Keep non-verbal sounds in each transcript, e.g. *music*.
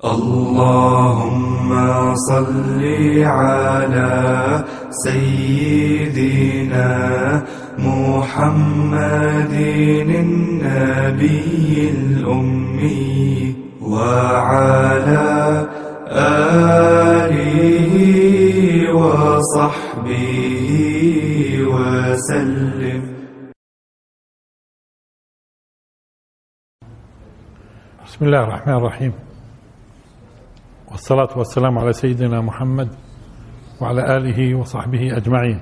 اللهم صل على سيدنا محمد النبي الأمي وعلى آله وصحبه وسلم. بسم الله الرحمن الرحيم. والصلاة والسلام على سيدنا محمد وعلى آله وصحبه أجمعين.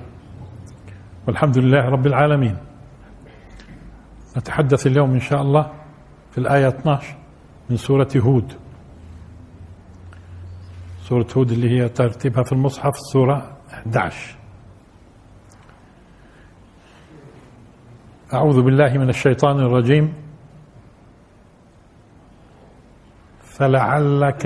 والحمد لله رب العالمين. نتحدث اليوم إن شاء الله في الآية 12 من سورة هود. سورة هود اللي هي ترتيبها في المصحف السورة 11 أعوذ بالله من الشيطان الرجيم. فلعلك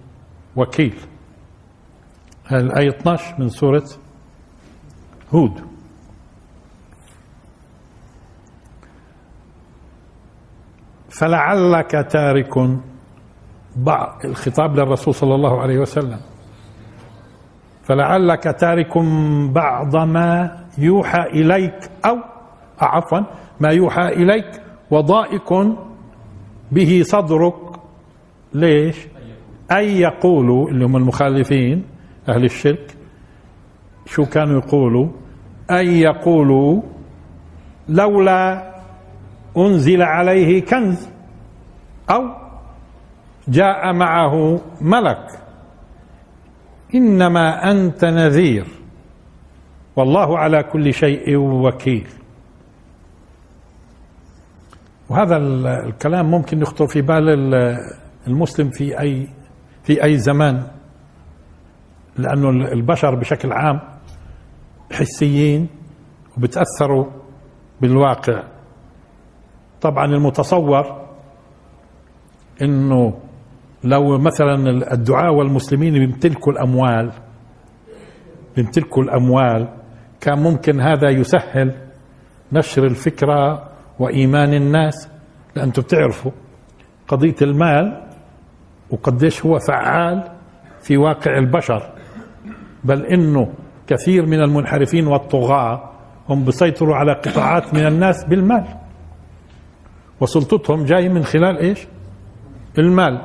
وكيل. الآية 12 من سورة هود؟ فلعلك تارك بعض الخطاب للرسول صلى الله عليه وسلم. فلعلك تارك بعض ما يوحى إليك أو عفوا ما يوحى إليك وضائق به صدرك. ليش؟ أن يقولوا اللي هم المخالفين أهل الشرك شو كانوا يقولوا؟ أن يقولوا لولا أنزل عليه كنز أو جاء معه ملك. إنما أنت نذير. والله على كل شيء وكيل. وهذا الكلام ممكن يخطر في بال المسلم في أي في أي زمان لأنه البشر بشكل عام حسيين وبتأثروا بالواقع. طبعا المتصور إنه لو مثلا الدعاة والمسلمين بيمتلكوا الأموال بيمتلكوا الأموال كان ممكن هذا يسهل نشر الفكرة وإيمان الناس. لأنتم بتعرفوا قضية المال وقديش هو فعال في واقع البشر. بل إنه كثير من المنحرفين والطغاة هم بيسيطروا على قطاعات من الناس بالمال. وسلطتهم جاي من خلال إيش؟ المال.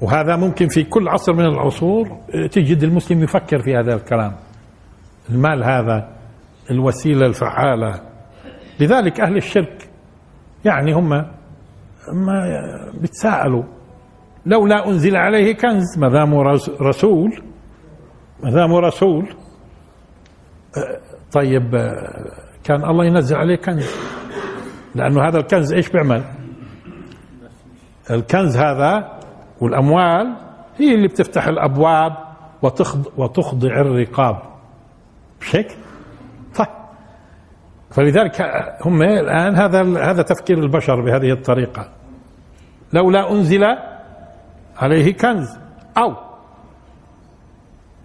وهذا ممكن في كل عصر من العصور تجد المسلم يفكر في هذا الكلام. المال هذا الوسيلة الفعالة. لذلك أهل الشرك يعني هم ما بتساءلوا. لولا أنزل عليه كنز ما دام رسول ما دام رسول طيب كان الله ينزل عليه كنز. لأنه هذا الكنز إيش بيعمل؟ الكنز هذا والأموال هي اللي بتفتح الأبواب وتخضع, الرقاب. هيك؟ فلذلك هم الآن هذا هذا تفكير البشر بهذه الطريقة. لولا أنزل عليه كنز أو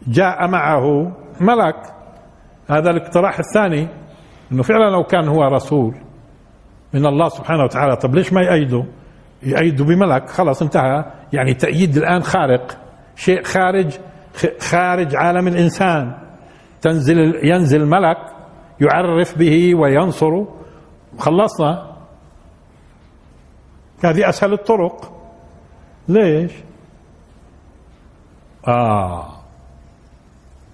جاء معه ملك هذا الاقتراح الثاني إنه فعلا لو كان هو رسول من الله سبحانه وتعالى طب ليش ما يأيده يأيده بملك خلاص انتهى. يعني تأييد الآن خارق. شيء خارج خارج عالم الإنسان. تنزل ينزل ملك يعرف به وينصره خلصنا. هذه أسهل الطرق. ليش؟ آه.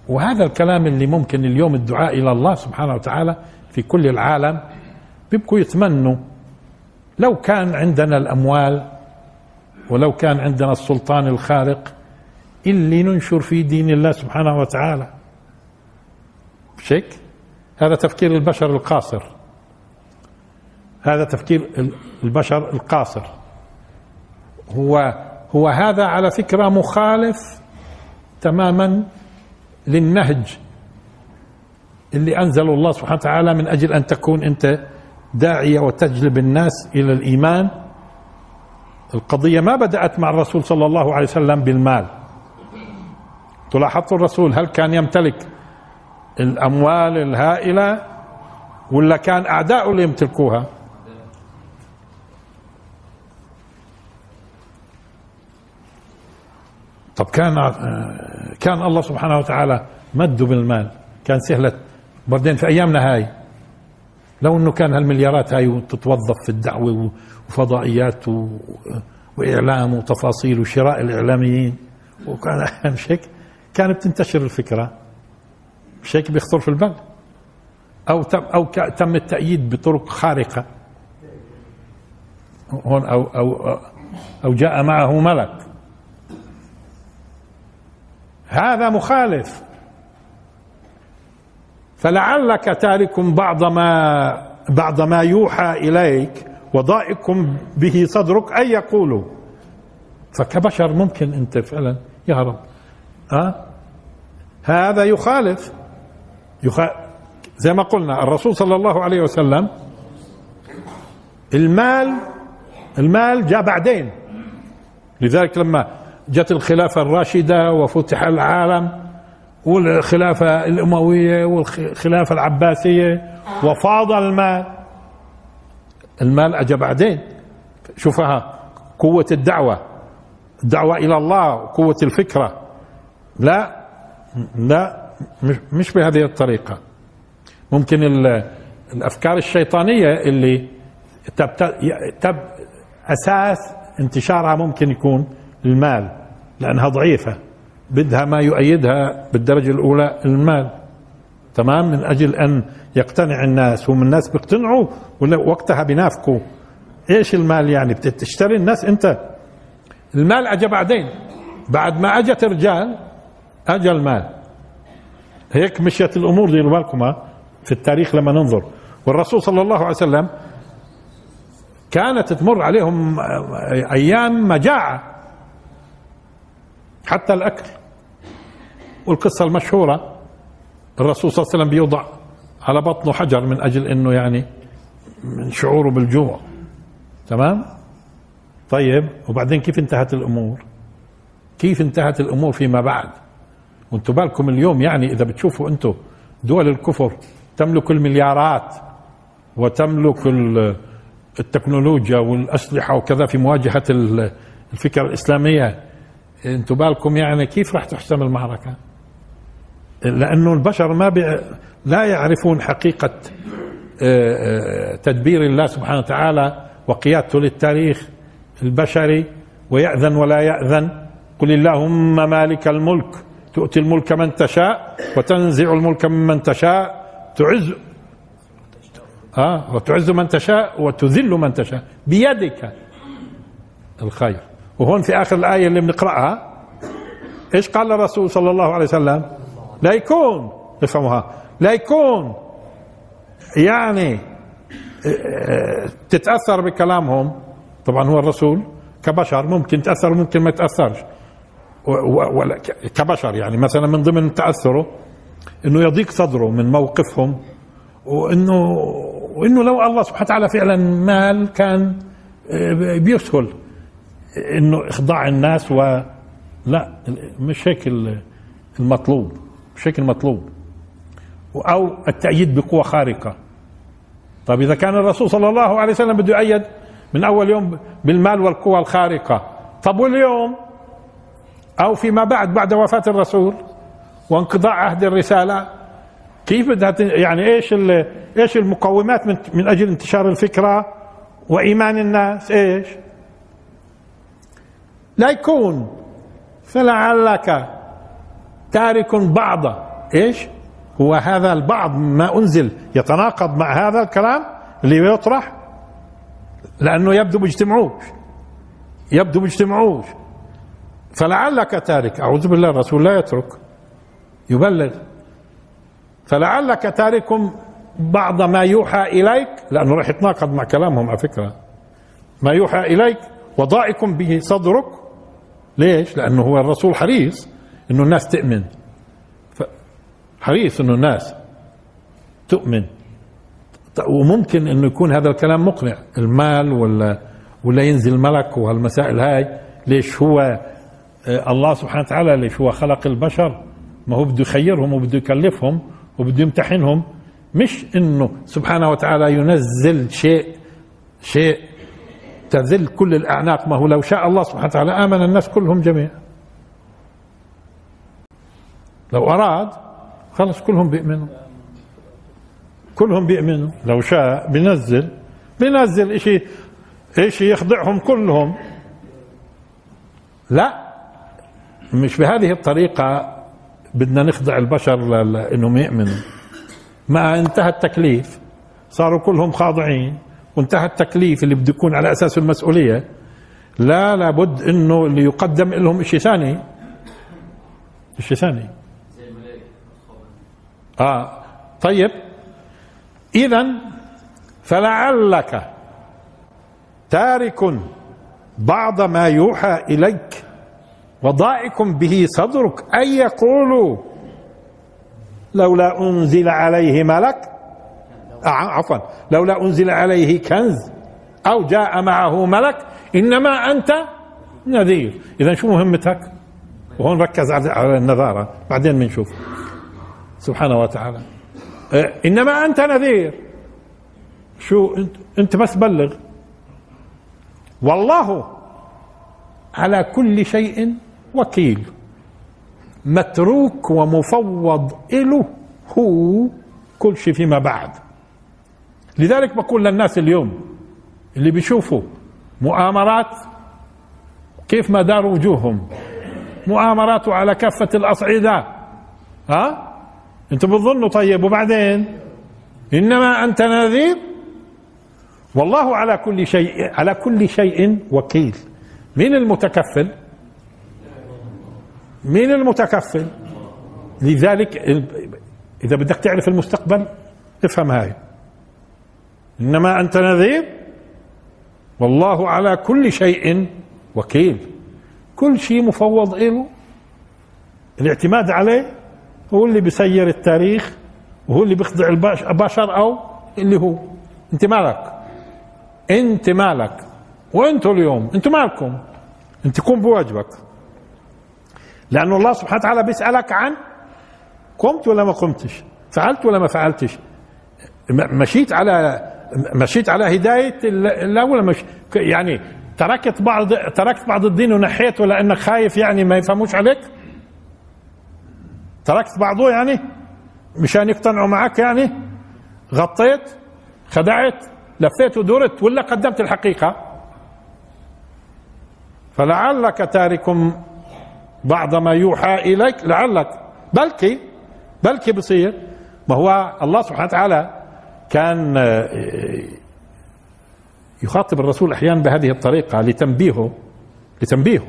وهذا الكلام اللي ممكن اليوم الدعاء إلى الله سبحانه وتعالى في كل العالم بيبقوا يتمنوا. لو كان عندنا الأموال ولو كان عندنا السلطان الخارق اللي ننشر في دين الله سبحانه وتعالى. هيك؟ هذا تفكير البشر القاصر. هذا تفكير البشر القاصر. هو هو هذا على فكرة مخالف تماما للنهج اللي أنزله الله سبحانه وتعالى من أجل أن تكون أنت داعية وتجلب الناس إلى الإيمان. القضية ما بدأت مع الرسول صلى الله عليه وسلم بالمال. تلاحظوا الرسول هل كان يمتلك الأموال الهائلة ولا كان أعداؤه اللي يمتلكوها؟ طب كان كان الله سبحانه وتعالى مده بالمال كان سهلة. بعدين في أيامنا هاي لو إنه كان هالمليارات هاي تتوظف في الدعوة وفضائيات و... وإعلام وتفاصيل وشراء الإعلاميين وكان مش هيك كانت تنتشر الفكرة. مش هيك بيخطر في البال؟ أو تم أو تم التأييد بطرق خارقة. هون أو أو أو جاء معه ملك. هذا مخالف. فلعلك تارك بعض ما بعض ما يوحى إليك وضائق به صدرك أن يقولوا. فكبشر ممكن أنت فعلا يهرب أه؟ هذا يخالف. يخ... زي ما قلنا الرسول صلى الله عليه وسلم المال المال جاء بعدين. لذلك لما جت الخلافة الراشدة وفتح العالم والخلافة الأموية والخلافة العباسية وفاض المال. المال أجى بعدين. شوفها قوة الدعوة الدعوة إلى الله قوة الفكرة. لا لا. مش بهذه الطريقة. ممكن الأفكار الشيطانية اللي تب, أساس انتشارها ممكن يكون المال لأنها ضعيفة بدها ما يؤيدها بالدرجة الأولى المال. تمام؟ من أجل أن يقتنع الناس هم الناس بيقتنعوا ولا وقتها بينافقوا. إيش المال يعني؟ بتشتري الناس أنت. المال اجى بعدين. بعد ما أجت رجال اجى المال. هيك مشيت الأمور ديروا بالكم في التاريخ لما ننظر. والرسول صلى الله عليه وسلم كانت تمر عليهم أيام مجاعه حتى الأكل. والقصة المشهورة الرسول صلى الله عليه وسلم بيوضع على بطنه حجر من أجل أنه يعني من شعوره بالجوع. تمام؟ طيب وبعدين كيف انتهت الأمور؟ كيف انتهت الأمور فيما بعد؟ وأنتم بالكم اليوم يعني إذا بتشوفوا أنتم دول الكفر تملك المليارات وتملك التكنولوجيا والأسلحة وكذا في مواجهة الفكرة الإسلامية. أنتوا بالكم يعني كيف راح تحسم المعركة؟ لأنه البشر ما بي لا يعرفون حقيقة آه، آه، تدبير الله سبحانه وتعالى وقيادته للتاريخ البشري. ويأذن ولا يأذن. قل اللهم مالك الملك. تؤتي الملك من تشاء وتنزع الملك ممن تشاء تعز آه وتعز من تشاء وتذل من تشاء. بيدك الخير. وهون في آخر الآية اللي بنقرأها إيش قال الرسول صلى الله عليه وسلم؟ لا يكون افهموها. لا يكون يعني تتأثر بكلامهم. طبعا هو الرسول كبشر ممكن تأثر وممكن ما يتأثرش كبشر يعني مثلا من ضمن تأثره إنه يضيق صدره من موقفهم وانه وإنه لو الله سبحانه وتعالى فعلا مال كان بيسهل إنه إخضاع الناس و لا مش هيك المطلوب مش هيك المطلوب. أو التأييد بقوة خارقة. طيب إذا كان الرسول صلى الله عليه وسلم بده يؤيد من أول يوم بالمال والقوة الخارقة طب واليوم؟ أو فيما بعد بعد وفاة الرسول وانقضاء عهد الرسالة. كيف بدها يعني إيش إيش المقومات من, من أجل انتشار الفكرة وإيمان الناس؟ إيش؟ لا يكون. فلعلك تارك بعض. إيش؟ هو هذا البعض ما أنزل يتناقض مع هذا الكلام اللي يطرح لأنه يبدو بيجتمعوش. يبدو بيجتمعوش. فلعلك تارك. أعوذ بالله الرسول لا يترك يبلغ. فلعلك تارك بعض ما يوحى إليك لأنه راح يتناقض مع كلامهم على فكرة. ما يوحى إليك وضائق به صدرك. ليش؟ لأنه هو الرسول حريص أنه الناس تؤمن. حريص أنه الناس تؤمن. وممكن أنه يكون هذا الكلام مقنع. المال ولا ولا ينزل ملك وهالمسائل هاي. ليش هو الله سبحانه وتعالى ليش هو خلق البشر ما هو بده يخيرهم وبده يكلفهم وبده يمتحنهم مش إنه سبحانه وتعالى ينزل شيء شيء تذل كل الأعناق ما هو لو شاء الله سبحانه وتعالى آمن الناس كلهم جميعا. لو أراد خلص كلهم بيؤمنوا. كلهم بيؤمنوا. لو شاء بينزل بينزل إشي إشي يخضعهم كلهم. لا. مش بهذه الطريقة بدنا نخضع البشر لإنهم يؤمنوا. ما انتهى التكليف. صاروا كلهم خاضعين. وانتهى التكليف اللي بده يكون على أساس المسؤولية. لا لابد إنه اللي يقدم لهم شيء ثاني. شيء ثاني. آه. طيب. اذا فلعلك تارك بعض ما يوحى إليك. وضائق به صدرك أن يقولوا لولا أنزل عليه ملك عفوا لولا أنزل عليه كنز أو جاء معه ملك إنما أنت نذير. اذا شو مهمتك؟ وهون ركز على النذاره بعدين بنشوف. سبحانه وتعالى. إيه، إنما أنت نذير. شو أنت, أنت بس بلغ. والله على كل شيء وكيل. متروك ومفوض إله هو كل شيء فيما بعد. لذلك بقول للناس اليوم اللي بيشوفوا مؤامرات كيف ما داروا وجوههم؟ مؤامرات على كافة الأصعدة. ها؟ أنتم بتظنوا طيب وبعدين؟ إنما أنت نذير. والله على كل شيء على كل شيء وكيل. مين المتكفل؟ مين المتكفل. لذلك إذا بدك تعرف المستقبل افهم هاي. إنما أنت نذير والله على كل شيء وكيل. كل شيء مفوض له الاعتماد عليه هو اللي بيسير التاريخ وهو اللي بيخضع البشر أو اللي هو. أنت مالك؟ أنت مالك. وأنتوا اليوم؟ أنتوا مالكم؟ أنت قوم بواجبك. لأن الله سبحانه وتعالى بيسألك عن قمت ولا ما قمتش فعلت ولا ما فعلتش. مشيت على مشيت على هداية الله ولا مش يعني تركت بعض تركت بعض الدين ونحيته لأنك خايف يعني ما يفهموش عليك؟ تركت بعضه يعني مشان يقتنعوا معك يعني؟ غطيت خدعت لفيت ودرت ولا قدمت الحقيقة؟ فلعلك تارك بعض ما يوحى إليك لعلك. بلكي بلكي بصير. ما هو الله سبحانه وتعالى كان آه، يخاطب الرسول أحيانا بهذه الطريقة لتنبيهه لتنبيهه.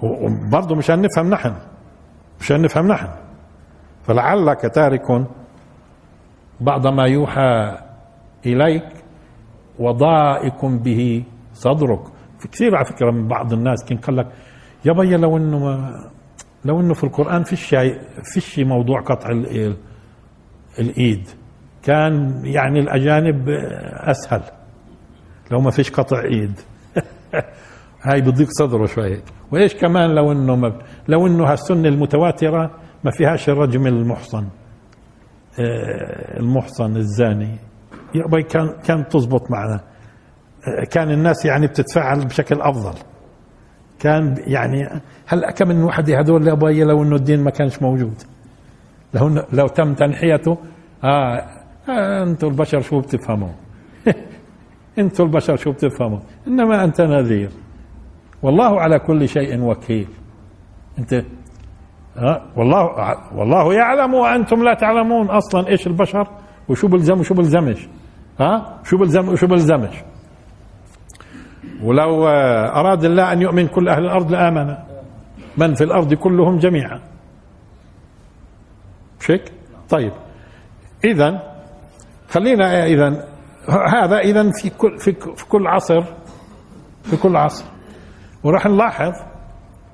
وبرضه مشان نفهم نحن مشان نفهم نحن. فلعلك تارك بعض ما يوحى إليك وضائق به صدرك. في كثير على فكرة من بعض الناس كان قال لك يا بيا لو إنه ما لو إنه في القرآن في شيء في موضوع قطع الإيد. كان يعني الأجانب أسهل. لو ما فيش قطع إيد. *laughs* هاي بضيق صدره شوية وإيش كمان لو إنه ما لو إنه هالسنة المتواترة ما فيهاش الرجم المحصن. آه، المحصن الزاني. كان كان تزبط معنا. آه، كان الناس يعني بتتفاعل بشكل أفضل. كان يعني هلا كم من وحده هذول أبوي لو إنه الدين ما كانش موجود؟ لو لو تم تنحيته آه, آه أنتم البشر شو بتفهموا *laughs* أنتم البشر شو بتفهموا إنما أنت نذير. والله على كل شيء وكيل. أنت آه والله والله يعلم وأنتم لا تعلمون أصلا إيش البشر وشو بلزم وشو بلزمش ها آه شو بلزم وشو بلزمش ولو أراد الله أن يؤمن كل أهل الأرض لآمن. من في الأرض كلهم جميعا. شك؟ طيب. إذا خلينا إذا هذا إذا في كل في, في كل عصر في كل عصر. وراح نلاحظ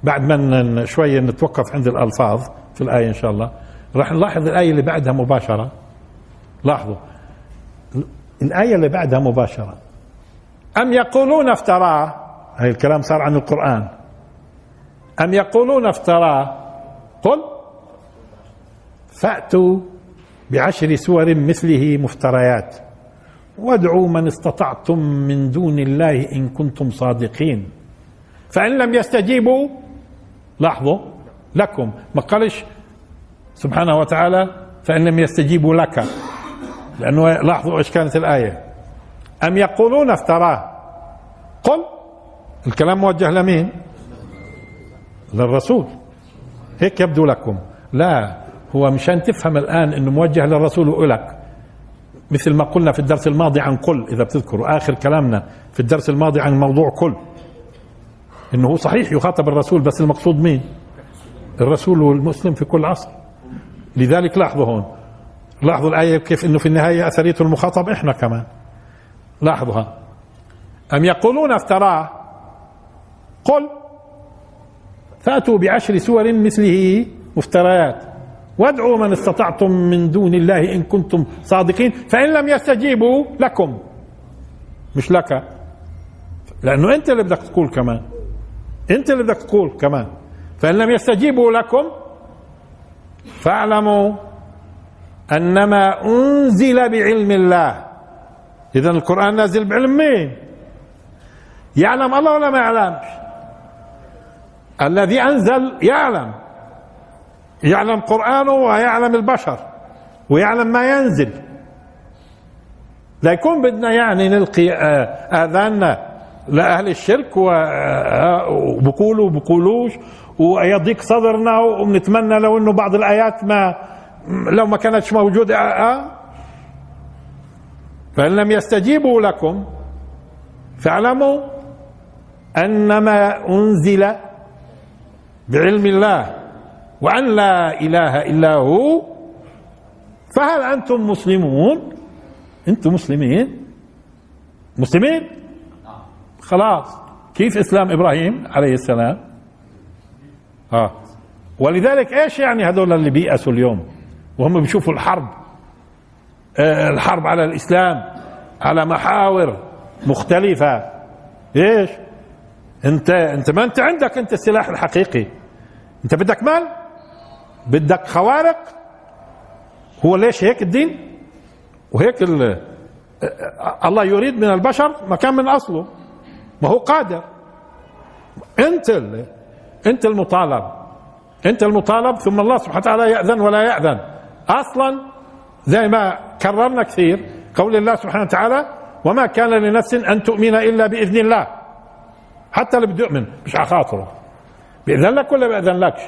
بعد ما شوية نتوقف عند الألفاظ في الآية إن شاء الله. راح نلاحظ الآية اللي بعدها مباشرة. لاحظوا. الآية اللي بعدها مباشرة. أم يقولون افتراه هاي الكلام صار عن القرآن. أم يقولون افتراه قل. فأتوا بعشر سور مثله مفتريات. وادعوا من استطعتم من دون الله إن كنتم صادقين. فإن لم يستجيبوا لاحظوا لكم. ما قالش سبحانه وتعالى فإن لم يستجيبوا لك. لأنه لاحظوا إيش كانت الآية. أم يقولون افتراه؟ قل. الكلام موجه لمين؟ للرسول. هيك يبدو لكم. لا هو مشان تفهم الآن أنه موجه للرسول وإلك. مثل ما قلنا في الدرس الماضي عن كل إذا بتذكروا آخر كلامنا في الدرس الماضي عن موضوع كل هو صحيح يخاطب الرسول بس المقصود مين؟ الرسول والمسلم في كل عصر. لذلك لاحظوا هون. لاحظوا الآية كيف إنه في النهاية أثرية المخاطب إحنا كمان. لاحظوها أم يقولون افتراه قل فأتوا بعشر سور مثله مفتريات. وادعوا من استطعتم من دون الله إن كنتم صادقين. فإن لم يستجيبوا لكم. مش لك. لأنه أنت اللي بدك تقول كمان. أنت اللي بدك تقول كمان. فإن لم يستجيبوا لكم فاعلموا أنما أنزل بعلم الله. اذا القرآن نازل بعلم مين؟ يعلم الله ولا ما يعلمش الذي أنزل يعلم. يعلم قرآنه ويعلم البشر ويعلم ما ينزل. لا يكون بدنا يعني نلقي آه، آذاننا لأهل الشرك و- آه، وبقولوا وبقولوش ويضيق صدرنا وبنتمنى لو إنه بعض الآيات ما لو ما كانتش موجودة آه، آه. فإن لم يستجيبوا لكم فاعلموا أنما أنزل بعلم الله وأن لا إله إلا هو فهل أنتم مسلمون؟ أنتم مسلمين؟ مسلمين؟ خلاص. كيف إسلام إبراهيم عليه السلام؟ آه. ولذلك إيش يعني هذول اللي بيأسوا اليوم؟ وهم بيشوفوا الحرب. آه الحرب على الإسلام على محاور مختلفة. إيش؟ أنت أنت ما أنت عندك أنت السلاح الحقيقي. أنت بدك مال؟ بدك خوارق؟ هو ليش هيك الدين؟ وهيك ال- الله يريد من البشر مكان من أصله. ما هو قادر. أنت ال- أنت المطالب. أنت المطالب ثم الله سبحانه وتعالى يأذن ولا يأذن. أصلا زي ما كررنا كثير قول الله سبحانه وتعالى وما كان لنفس أن تؤمن إلا بإذن الله. حتى اللي بده يؤمن مش على خاطره. بإذن لك ولا بإذن لكش؟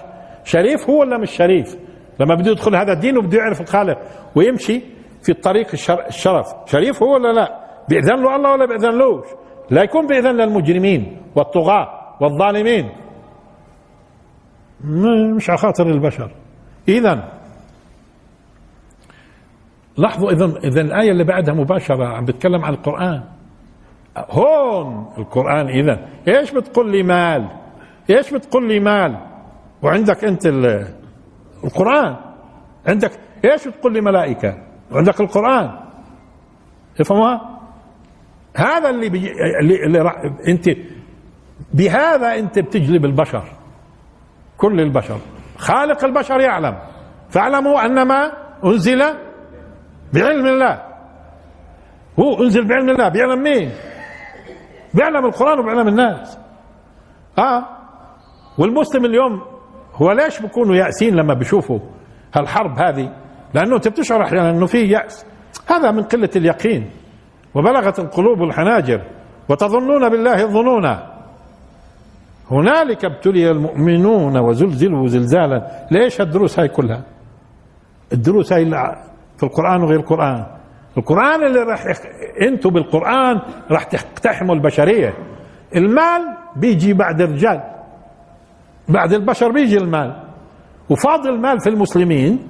شريف هو ولا مش شريف؟ لما بده يدخل هذا الدين وبده يعرف الخالق ويمشي في الطريق الشر... الشرف. شريف هو ولا لا؟ بإذن له الله ولا بإذن لوش لا يكون بإذن للمجرمين والطغاة والظالمين. مش على خاطر البشر. إذا لاحظوا إذا إذا الآية اللي بعدها مباشرة عم بتكلم عن القرآن. هون القرآن إذا إيش بتقول لي مال؟ إيش بتقول لي مال؟ وعندك أنت ال- القرآن. عندك إيش بتقول لي ملائكة؟ وعندك القرآن. افهموها هذا اللي بي... اللي, اللي راح... انت بهذا أنت بتجلب البشر. كل البشر. خالق البشر يعلم. فاعلموا انما أنزل بعلم الله. هو أنزل بعلم الله. بيعلم مين؟ بيعلم القرآن وبيعلم الناس. آه. والمسلم اليوم هو ليش بيكونوا يائسين لما بيشوفوا هالحرب هذه؟ لأنه أنت بتشعر أحيانا إنه في يأس. هذا من قلة اليقين. وبلغت القلوب الحناجر. وتظنون بالله الظنون. هنالك ابتلي المؤمنون وزلزلوا زلزالا. ليش الدروس هاي كلها؟ الدروس هاي في القرآن وغير القرآن. القرآن اللي راح يخ... أنتوا بالقرآن راح تقتحموا البشرية. المال بيجي بعد الرجال. بعد البشر بيجي المال. وفاضل المال في المسلمين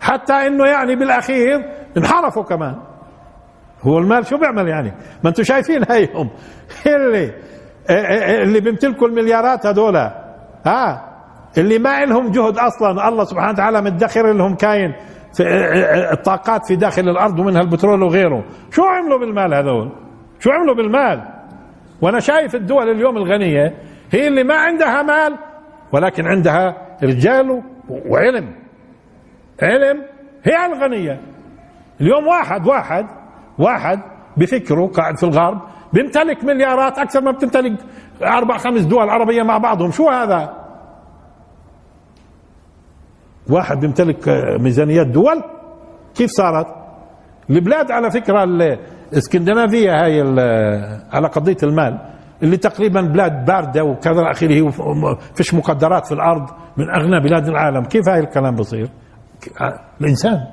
حتى إنه يعني بالأخير انحرفوا كمان. هو المال شو بيعمل يعني؟ ما أنتم شايفين هيهم؟ *laughs* اللي اللي بيمتلكوا المليارات هذول ها؟ اللي ما لهم جهد أصلا. الله سبحانه وتعالى مدخر لهم كاين. في الطاقات في داخل الأرض ومنها البترول وغيره. شو عملوا بالمال هذول؟ شو عملوا بالمال؟ وأنا شايف الدول اليوم الغنية هي اللي ما عندها مال ولكن عندها رجال وعلم. علم هي الغنية. اليوم واحد واحد واحد بفكره قاعد في الغرب بيمتلك مليارات أكثر ما بتمتلك أربع خمس دول عربية مع بعضهم. شو هذا؟ واحد بيمتلك ميزانيات دول كيف صارت؟ البلاد على فكرة الاسكندنافيه هاي على قضية المال اللي تقريبا بلاد باردة وكذا آخره فيش مقدرات في الأرض من أغنى بلاد العالم. كيف هاي الكلام بصير؟ الإنسان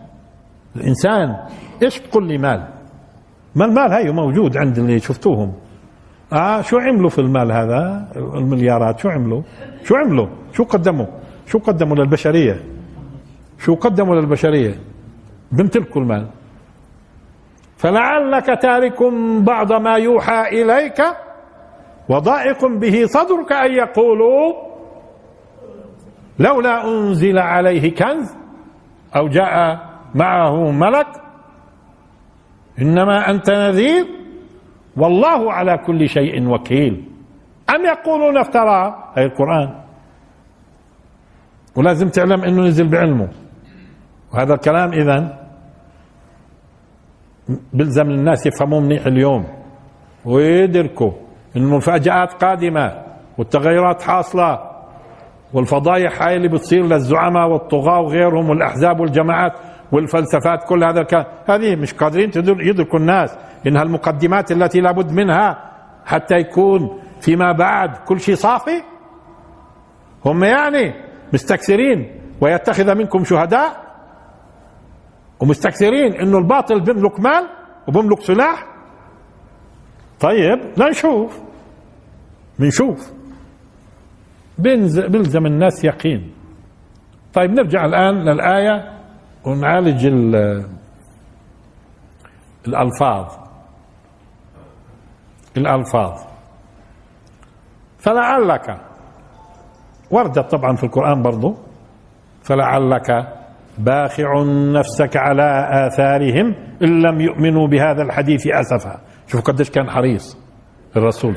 الإنسان إيش بتقول لي مال؟ ما المال هاي موجود عند اللي شفتوهم. آه شو عملوا في المال هذا؟ المليارات شو عملوا؟ شو عملوا؟ شو قدموا؟ شو قدموا للبشرية؟ شو قدموا للبشرية؟ بيمتلكوا المال فلعلك تارك بعض ما يوحى إليك وضائق به صدرك أن يقولوا لولا أنزل عليه كنز أو جاء معه ملك إنما أنت نذير والله على كل شيء وكيل. أم يقولون افترى؟ أي القرآن. ولازم تعلم إنه نزل بعلمه. وهذا الكلام اذا بلزم الناس يفهموه منيح اليوم ويدركوا إن المفاجآت قادمة والتغيرات حاصلة والفضايح هاي اللي بتصير للزعماء والطغاة وغيرهم والأحزاب والجماعات والفلسفات كل هذا الكلام هذه مش قادرين يدركوا الناس إنها المقدمات التي لابد منها حتى يكون فيما بعد كل شيء صافي؟ هم يعني مستكثرين ويتخذ منكم شهداء؟ ومستكثرين إنه الباطل بيملك مال وبيملك سلاح. طيب لنشوف. بنشوف. بيلزم الناس يقين. طيب نرجع الآن للآية ونعالج الألفاظ. الألفاظ. فلعلك وردت طبعا في القرآن برضو. فلعلك باخع نفسك على آثارهم إن لم يؤمنوا بهذا الحديث أسفا. شوفوا قديش كان حريص الرسول.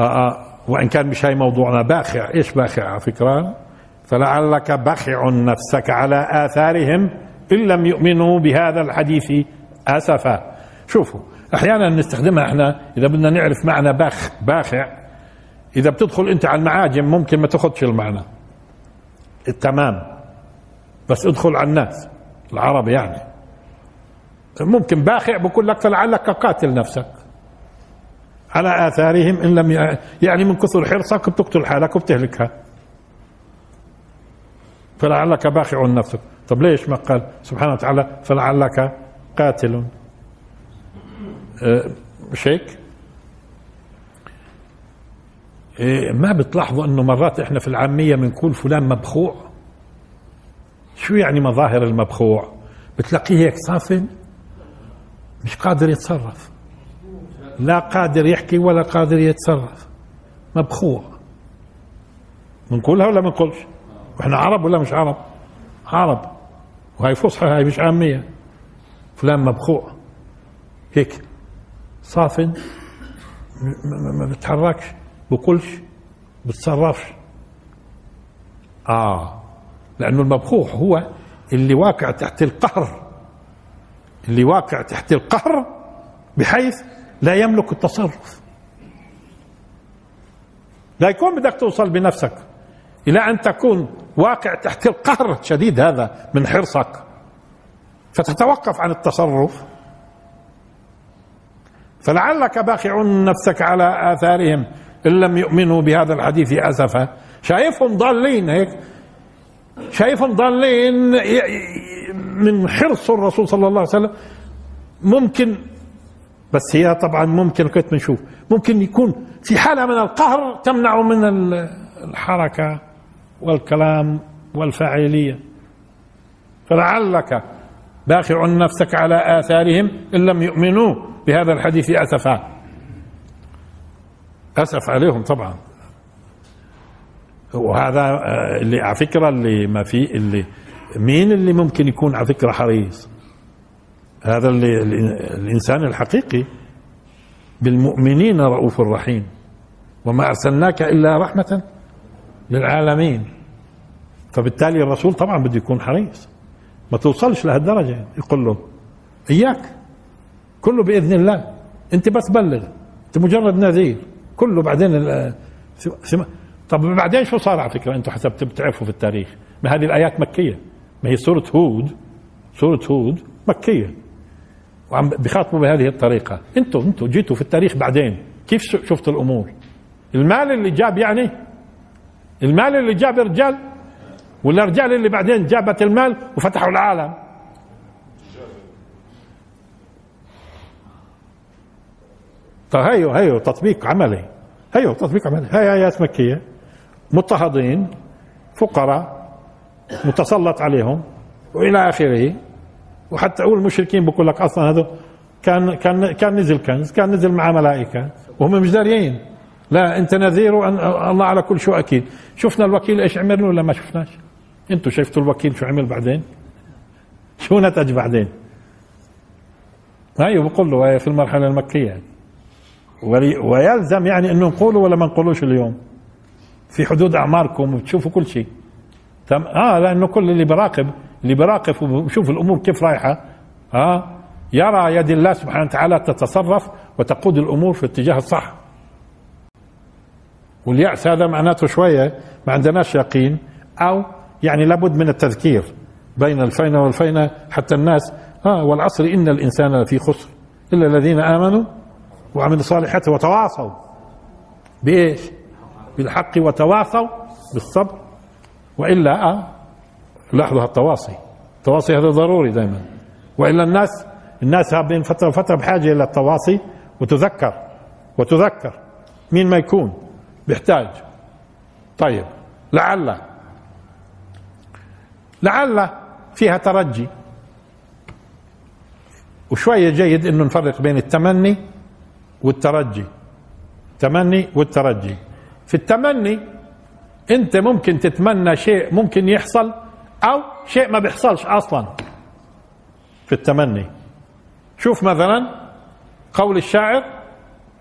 آه آه وإن كان مش هاي موضوعنا باخع. إيش باخع؟ على فكرة. فلعلك باخع نفسك على آثارهم إن لم يؤمنوا بهذا الحديث أسفا. شوفوا أحيانا نستخدمها إحنا. إذا بدنا نعرف معنى باخ باخع إذا بتدخل أنت على المعاجم ممكن ما تاخذش المعنى. التمام بس ادخل على الناس العرب يعني. ممكن باخع بقول لك فلعلك قاتل نفسك. على آثارهم إن لم يعني من كثر حرصك بتقتل حالك وبتهلكها. فلعلك باخع نفسك. طب ليش ما قال؟ سبحانه وتعالى فلعلك قاتل. أه، مش هيك إيه، ما بتلاحظوا إنه مرات إحنا في العامية بنقول فلان مبخوع؟ شو يعني مظاهر المبخوع؟ بتلاقيه هيك صافن مش قادر يتصرف. لا قادر يحكي ولا قادر يتصرف. مبخوع. بنقولها ولا ما وإحنا عرب ولا مش عرب؟ عرب. وهي فصحى هاي مش عامية. فلان مبخوع. هيك. صافن ما بتحركش. بقولش. بتصرفش. آه. لأنه المبخوح هو اللي واقع تحت القهر اللي واقع تحت القهر بحيث لا يملك التصرف. لا يكون بدك توصل بنفسك إلى أن تكون واقع تحت القهر الشديد هذا من حرصك. فتتوقف عن التصرف. فلعلك باخع نفسك على آثارهم إن لم يؤمنوا بهذا الحديث أسفا. شايفهم ضالين هيك شايفهم ضالين من حرص الرسول صلى الله عليه وسلم. ممكن بس هي طبعا ممكن كنت بنشوف ممكن يكون في حالة من القهر تمنع من الحركة والكلام والفاعلية. فلعلك باخع نفسك على آثارهم إن لم يؤمنوا بهذا الحديث أسفا. أسف عليهم طبعا. وهذا آه، اللي على فكرة اللي ما في اللي مين اللي ممكن يكون على فكرة حريص؟ هذا اللي الإنسان الحقيقي. بالمؤمنين رؤوف رحيم. وما أرسلناك إلا رحمة للعالمين. فبالتالي الرسول طبعا بده يكون حريص. ما توصلش لهالدرجة. يقول له إياك. كله بإذن الله. أنت بس بلغ. أنت مجرد نذير. كله بعدين طب بعدين شو صار على فكرة؟ أنتم حسب بتعرفوا في التاريخ. ما هذه الآيات مكية. ما هي سورة هود. سورة هود مكية. وعم بخاطبوا بهذه الطريقة. أنتم أنتم جيتوا في التاريخ بعدين. كيف شفتوا الأمور؟ المال اللي جاب يعني؟ المال اللي جاب رجال ولا الرجال اللي بعدين جابت المال وفتحوا العالم؟ طيب هيو هيو تطبيق عملي. هيو تطبيق عملي. هي آيات مكية. مضطهدين فقراء متسلط عليهم وإلى آخره. وحتى أقول المشركين بقول لك أصلا هذا كان كان كان نزل كنز كان نزل مع ملائكة وهم مش داريين. لا أنت نذير وأن الله على كل شيء أكيد شفنا الوكيل إيش عمل ولا ما شفناش؟ أنتم شفتوا الوكيل شو عمل بعدين؟ شو نتج بعدين؟ أيوه بقول له في المرحلة المكية. ويلزم يعني أنه نقوله ولا ما نقولوش اليوم؟ في حدود أعماركم وتشوفوا كل شيء. تم آه لأنه كل اللي براقب اللي براقب وبشوف الأمور كيف رايحة. آه يرى يد الله سبحانه وتعالى تتصرف وتقود الأمور في الاتجاه الصح. واليأس هذا معناته شوية ما عندناش يقين أو يعني لابد من التذكير بين الفينة والفينة حتى الناس. آه والعصر إن الإنسان لفي خسر. إلا الذين آمنوا وعملوا الصالحات وتواصوا. بإيش؟ بالحق وتواصوا بالصبر وإلا آه لاحظوا التواصي التواصي هذا ضروري دائما وإلا الناس الناس بين فترة وفترة بحاجة إلى التواصي وتذكر وتذكر مين ما يكون بيحتاج. طيب لعل لعل فيها ترجي. وشوية جيد إنه نفرق بين التمني والترجي. تمني والترجي. في التمني انت ممكن تتمنى شيء ممكن يحصل أو شيء ما بيحصلش أصلا. في التمني. شوف مثلا قول الشاعر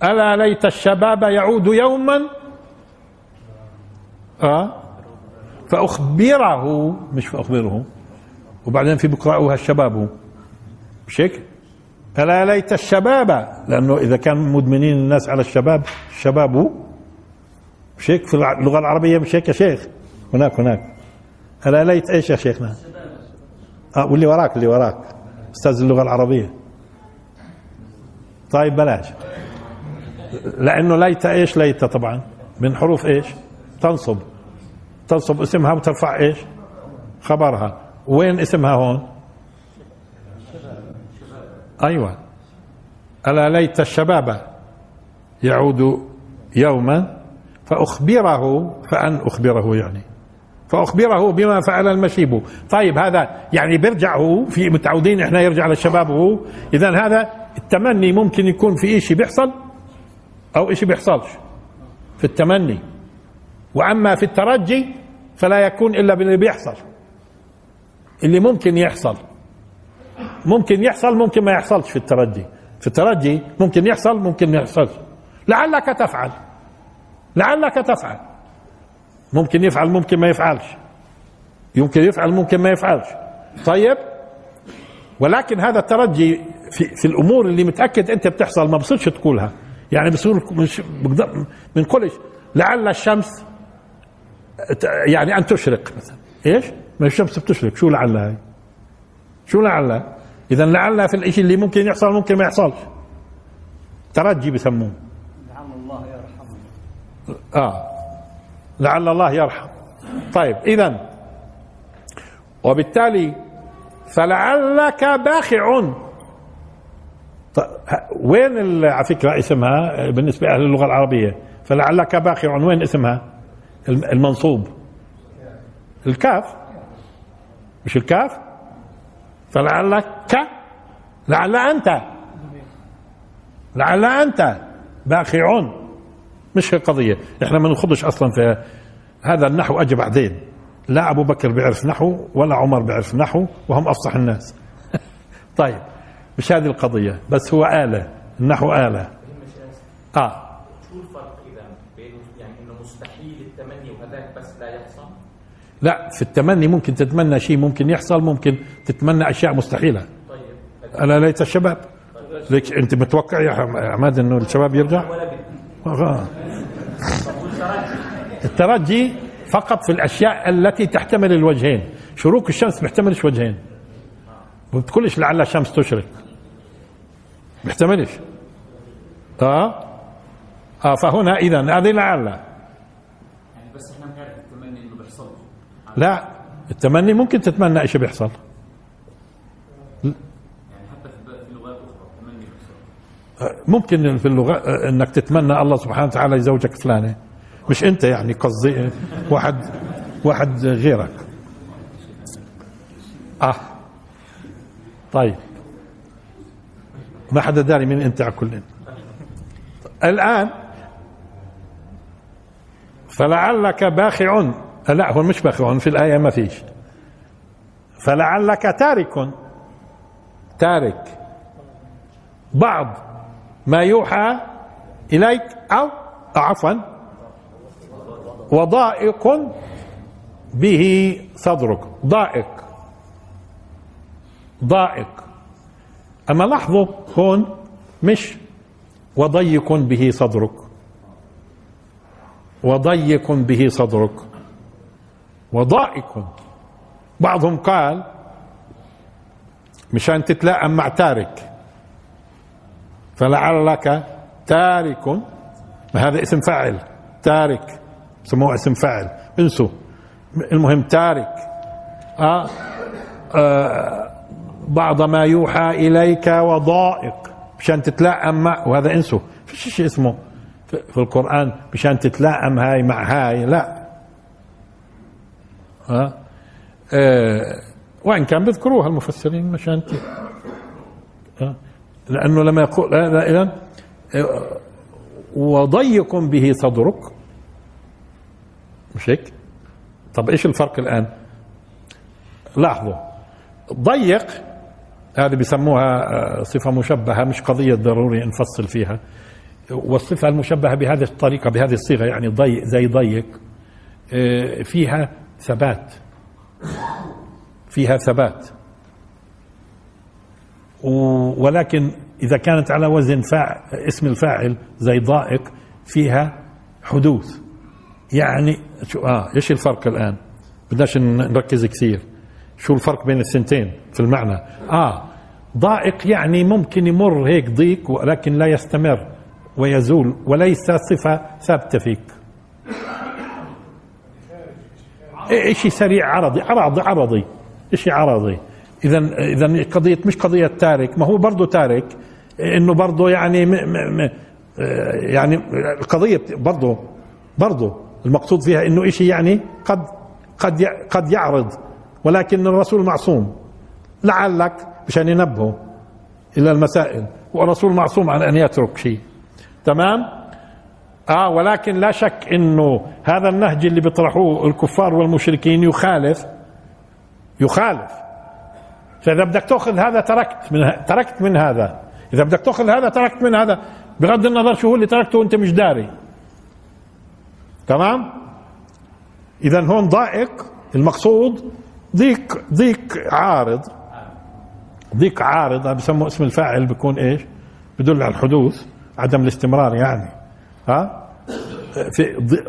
ألا ليت الشباب يعود يوما؟ آه؟ فأخبره مش فأخبره وبعدين في بقرأوها الشباب مش هيك؟ ألا ليت الشباب؟ لأنه إذا كان مدمنين الناس على الشباب الشباب مش هيك في اللغة العربية مش هيك يا شيخ هناك هناك. ألا ليت إيش يا شيخنا؟ آه واللي وراك اللي وراك. أستاذ اللغة العربية. طيب بلاش. لأنه ليت إيش ليت طبعا. من حروف إيش؟ تنصب. تنصب اسمها وترفع إيش؟ خبرها. وين اسمها هون؟ أيوة. ألا ليت الشباب يعود يوما فأخبره فأن أخبره يعني. فأخبره بما فعل المشيب. طيب هذا يعني بيرجع هو في متعودين إحنا يرجع للشباب هو. إذا هذا التمني ممكن يكون في إشي بيحصل أو إشي بيحصلش في التمني. وأما في الترجي فلا يكون إلا باللي بيحصل. اللي ممكن يحصل. ممكن يحصل ممكن ما يحصلش في الترجي. في الترجي ممكن يحصل ممكن ما يحصلش. لعلك تفعل. لعلك تفعل. ممكن يفعل ممكن ما يفعلش. يمكن يفعل ممكن ما يفعلش. طيب؟ ولكن هذا الترجي في, في الأمور اللي متأكد أنت بتحصل ما بصيرش تقولها. يعني بصير مش بنقولش لعل الشمس يعني أن تشرق مثلا. إيش؟ ما الشمس بتشرق. شو لعل هاي؟ شو لعل؟ اذا لعل في الشيء اللي ممكن يحصل ممكن ما يحصلش. ترجي بسموه. آه. لعل الله يرحم. طيب اذا وبالتالي فلعلك باخع. طيب وين على فكرة اسمها بالنسبة لأهل اللغة العربية فلعلك باخع وين اسمها؟ المنصوب. الكاف. مش الكاف؟ فلعلك لعل أنت. لعل أنت باخع. مش هي قضية. إحنا ما نخضش أصلا في هذا النحو. اجى بعدين. لا أبو بكر بيعرف نحو ولا عمر بيعرف نحو وهم أفصح الناس. *laughs* طيب مش هذه القضية. بس هو آلة. النحو آلة. آه. شو الفرق إذا بين يعني إنه مستحيل التمني وهذاك بس لا يحصل؟ لا في التمني ممكن تتمنى شيء ممكن يحصل ممكن تتمنى أشياء مستحيلة. طيب. ألا ليت الشباب؟ ليك أنت متوقع يا عماد إنه الشباب يرجع؟ ولا. الترجي فقط في الأشياء التي تحتمل الوجهين. شروق الشمس بيحتملش وجهين. ما بتقولش لعل الشمس تشرق. بيحتملش آه؟ آه فهنا اذا هذه لعل. يعني بس إحنا بنعرف التمني إنه بيحصل. لا التمني ممكن تتمنى إيش بيحصل يعني حتى في في لغات أخرى التمني بيحصل ممكن في اللغة إنك تتمنى الله سبحانه وتعالى يزوجك فلانة. مش أنت يعني قصدي واحد واحد غيرك. آه. طيب. ما حدا داري مين أنت على كل الآن فلعلك باخع. لا هو مش باخع في الآية ما فيش. فلعلك تارك. تارك. بعض ما يوحى إليك أو عفوا وضائق به صدرك. ضائق. ضائق. أما لاحظوا هون مش وضيق به صدرك. وضيق به صدرك. وضائق. بعضهم قال مشان تتلائم مع تارك. فلعلك تارك. هذا اسم فاعل. تارك. سموه اسم فاعل. انسوا. المهم تارك. آه آه بعض ما يوحى إليك وضائق. مشان تتلائم مع وهذا انسوا. فيش شيء اسمه؟ في القرآن مشان تتلائم هاي مع هاي. لا. آه آه وإن كان بيذكروها المفسرين مشان. آه. لأنه لما يقول إذا وضيق به صدرك. مش هيك؟ طب إيش الفرق الآن؟ لاحظوا. ضيق هذه بيسموها آه، صفة مشبهة مش قضية ضروري نفصل فيها. والصفة المشبهة بهذه الطريقة بهذه الصيغة يعني ضيق زي ضيق آه، فيها ثبات. فيها ثبات. ولكن إذا كانت على وزن فاع اسم الفاعل زي ضائق فيها حدوث. يعني شو آه إيش الفرق الآن؟ بدناش نركز كثير. شو الفرق بين السنتين في المعنى؟ آه ضائق يعني ممكن يمر هيك ضيق ولكن لا يستمر ويزول وليس صفة ثابتة فيك. شيء سريع عرضي عرضي عرضي شيء عرضي. اذا اذا قضيه مش قضية تارك ما هو برضه تارك إنه برضه يعني م م م يعني القضية برضه برضه المقصود فيها إنه شيء يعني قد قد قد يعرض ولكن الرسول معصوم. لعلك مشان ينبهه إلى المسائل والرسول معصوم عن أن يترك شيء. تمام؟ آه ولكن لا شك إنه هذا النهج اللي بيطرحوه الكفار والمشركين يخالف يخالف. فإذا بدك تأخذ هذا تركت من تركت من هذا. إذا بدك تأخذ هذا تركت من هذا. بغض النظر شو هو اللي تركته وأنت مش داري. تمام؟ اذا هون ضائق. المقصود ضيق ضيق عارض. ضيق عارض هذا بسموه اسم الفاعل بيكون إيش؟ بدل على الحدوث عدم الاستمرار يعني. ها؟ في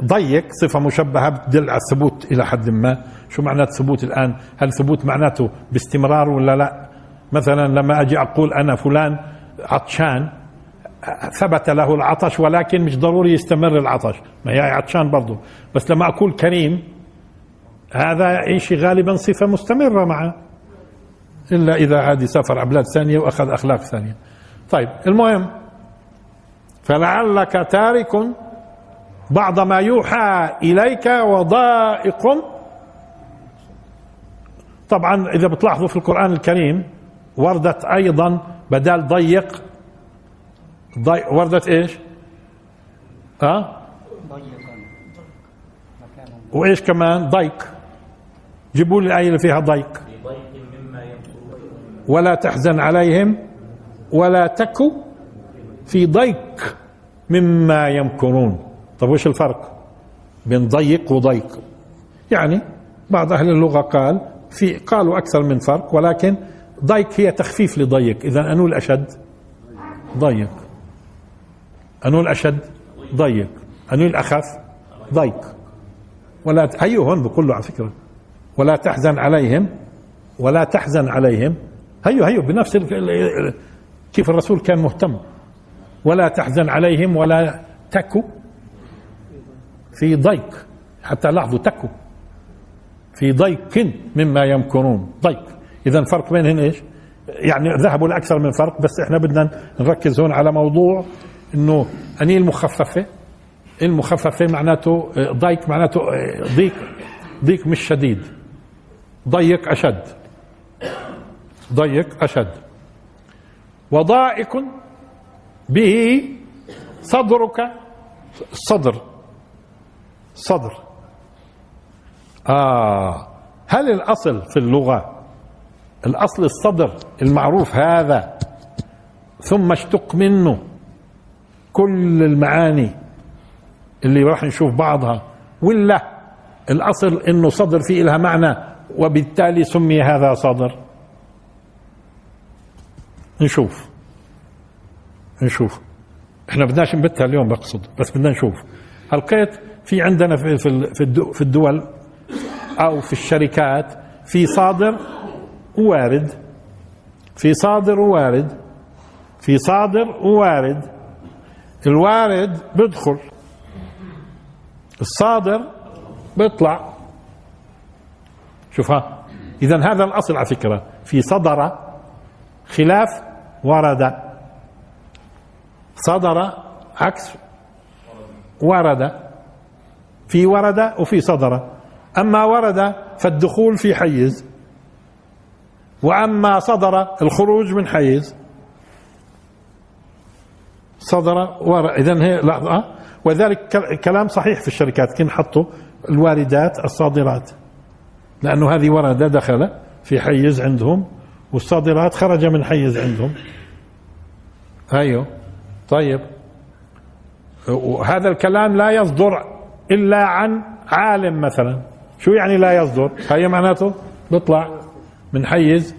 ضيق صفة مشبهة بتدل على الثبوت إلى حد ما. شو معنات ثبوت الآن؟ هل ثبوت معناته باستمرار ولا لا؟ مثلا لما أجي أقول أنا فلان عطشان ثبت له العطش ولكن مش ضروري يستمر العطش. ما هي عطشان برضه بس لما أقول كريم هذا شيء غالبا صفة مستمرة معه. إلا إذا عاد سافر على بلاد ثانية وأخذ أخلاق ثانية. طيب المهم فلعلك تارك بعض ما يوحى إليك وضائق طبعا إذا بتلاحظوا في القرآن الكريم وردت أيضا بدال ضيق ضي وردت إيش؟ ها؟ ضيقا وإيش كمان؟ ضيق. جيبوا لي الايه اللي فيها ضيق. ضيق ولا تحزن عليهم ولا تك في ضيق مما يمكرون. طب وش الفرق بين ضيق وضيق؟ يعني بعض أهل اللغة قال في قالوا أكثر من فرق ولكن ضيق هي تخفيف لضيق. اذا أنو الأشد؟ ضيق. أنو الأشد؟ ضيق. أنو الأخف؟ ضيق. ولا ت- بقول له على فكرة. ولا تحزن عليهم ولا تحزن عليهم. هيو هيو بنفس كيف الرسول كان مهتم. ولا تحزن عليهم ولا تكو في ضيق. حتى لاحظوا تكو. في ضيق مما يمكرون. ضيق. اذا الفرق بينهن إيش؟ يعني ذهبوا لاكثر من فرق بس إحنا بدنا نركز هون على موضوع إنه أني المخففة المخففة معناته ضيق معناته ضيق ضيق مش شديد. ضيق أشد. ضيق أشد. وضائق به صدرك صدر. صدر. آه. هل الأصل في اللغة؟ الأصل الصدر المعروف هذا. ثم اشتق منه. كل المعاني اللي راح نشوف بعضها. ولا الأصل إنه صدر فيه لها معنى وبالتالي سمي هذا صدر. نشوف. نشوف. إحنا بدناش نبتها اليوم بقصد بس بدنا نشوف. هلقيت في عندنا في في الدول أو في الشركات في صادر ووارد في صادر ووارد في صادر ووارد الوارد بيدخل الصادر بيطلع. شوف ها إذا هذا الأصل على فكرة. في صدر خلاف ورد. صدر عكس ورد. في ورد وفي صدر. أما ورد فالدخول في حيز وأما صدر الخروج من حيز. صدر ورد إذن هي لحظة وذلك ك- كلام صحيح في الشركات كن حطوا الواردات الصادرات. لأنه هذه ورد دخل في حيز عندهم والصادرات خرج من حيز عندهم. أيوه. طيب. وهذا الكلام لا يصدر إلا عن عالم مثلا. شو يعني لا يصدر؟ هي معناته بيطلع من حيز؟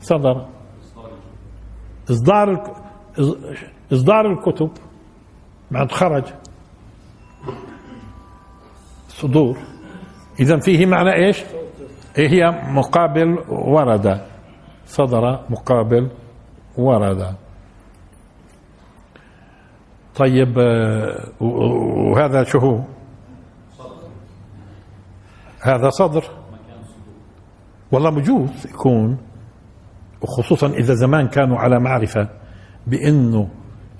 صدر. إصدار إصدار الكتب معناته خرج. صدور. اذا فيه معنى إيش؟ إيه هي مقابل ورد. صدر مقابل ورد. طيب آه، وهذا شو هو؟ هذا صدر. والله بجوز يكون وخصوصا إذا زمان كانوا على معرفة بأنه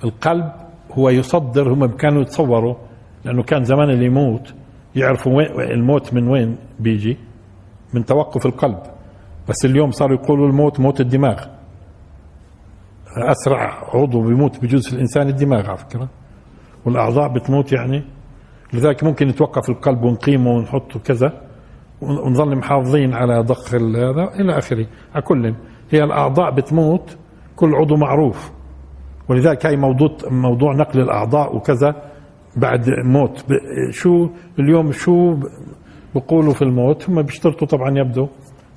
القلب هو يصدر هم كانوا يتصوروا لأنه كان زمان اللي يموت يعرفوا وين الموت من وين بيجي؟ من توقف القلب. بس اليوم صاروا يقولوا الموت موت الدماغ. أسرع عضو بيموت بجوز في الإنسان الدماغ على فكرة. والأعضاء بتموت يعني. لذلك ممكن يتوقف القلب ونقيمه ونحطه كذا. ونظل محافظين على ضخ هذا إلى آخره. على كل. هي الأعضاء بتموت كل عضو معروف. ولذلك هاي موضوع موضوع نقل الأعضاء وكذا بعد موت. شو اليوم شو بقولوا في الموت؟ هم بيشترطوا طبعا يبدو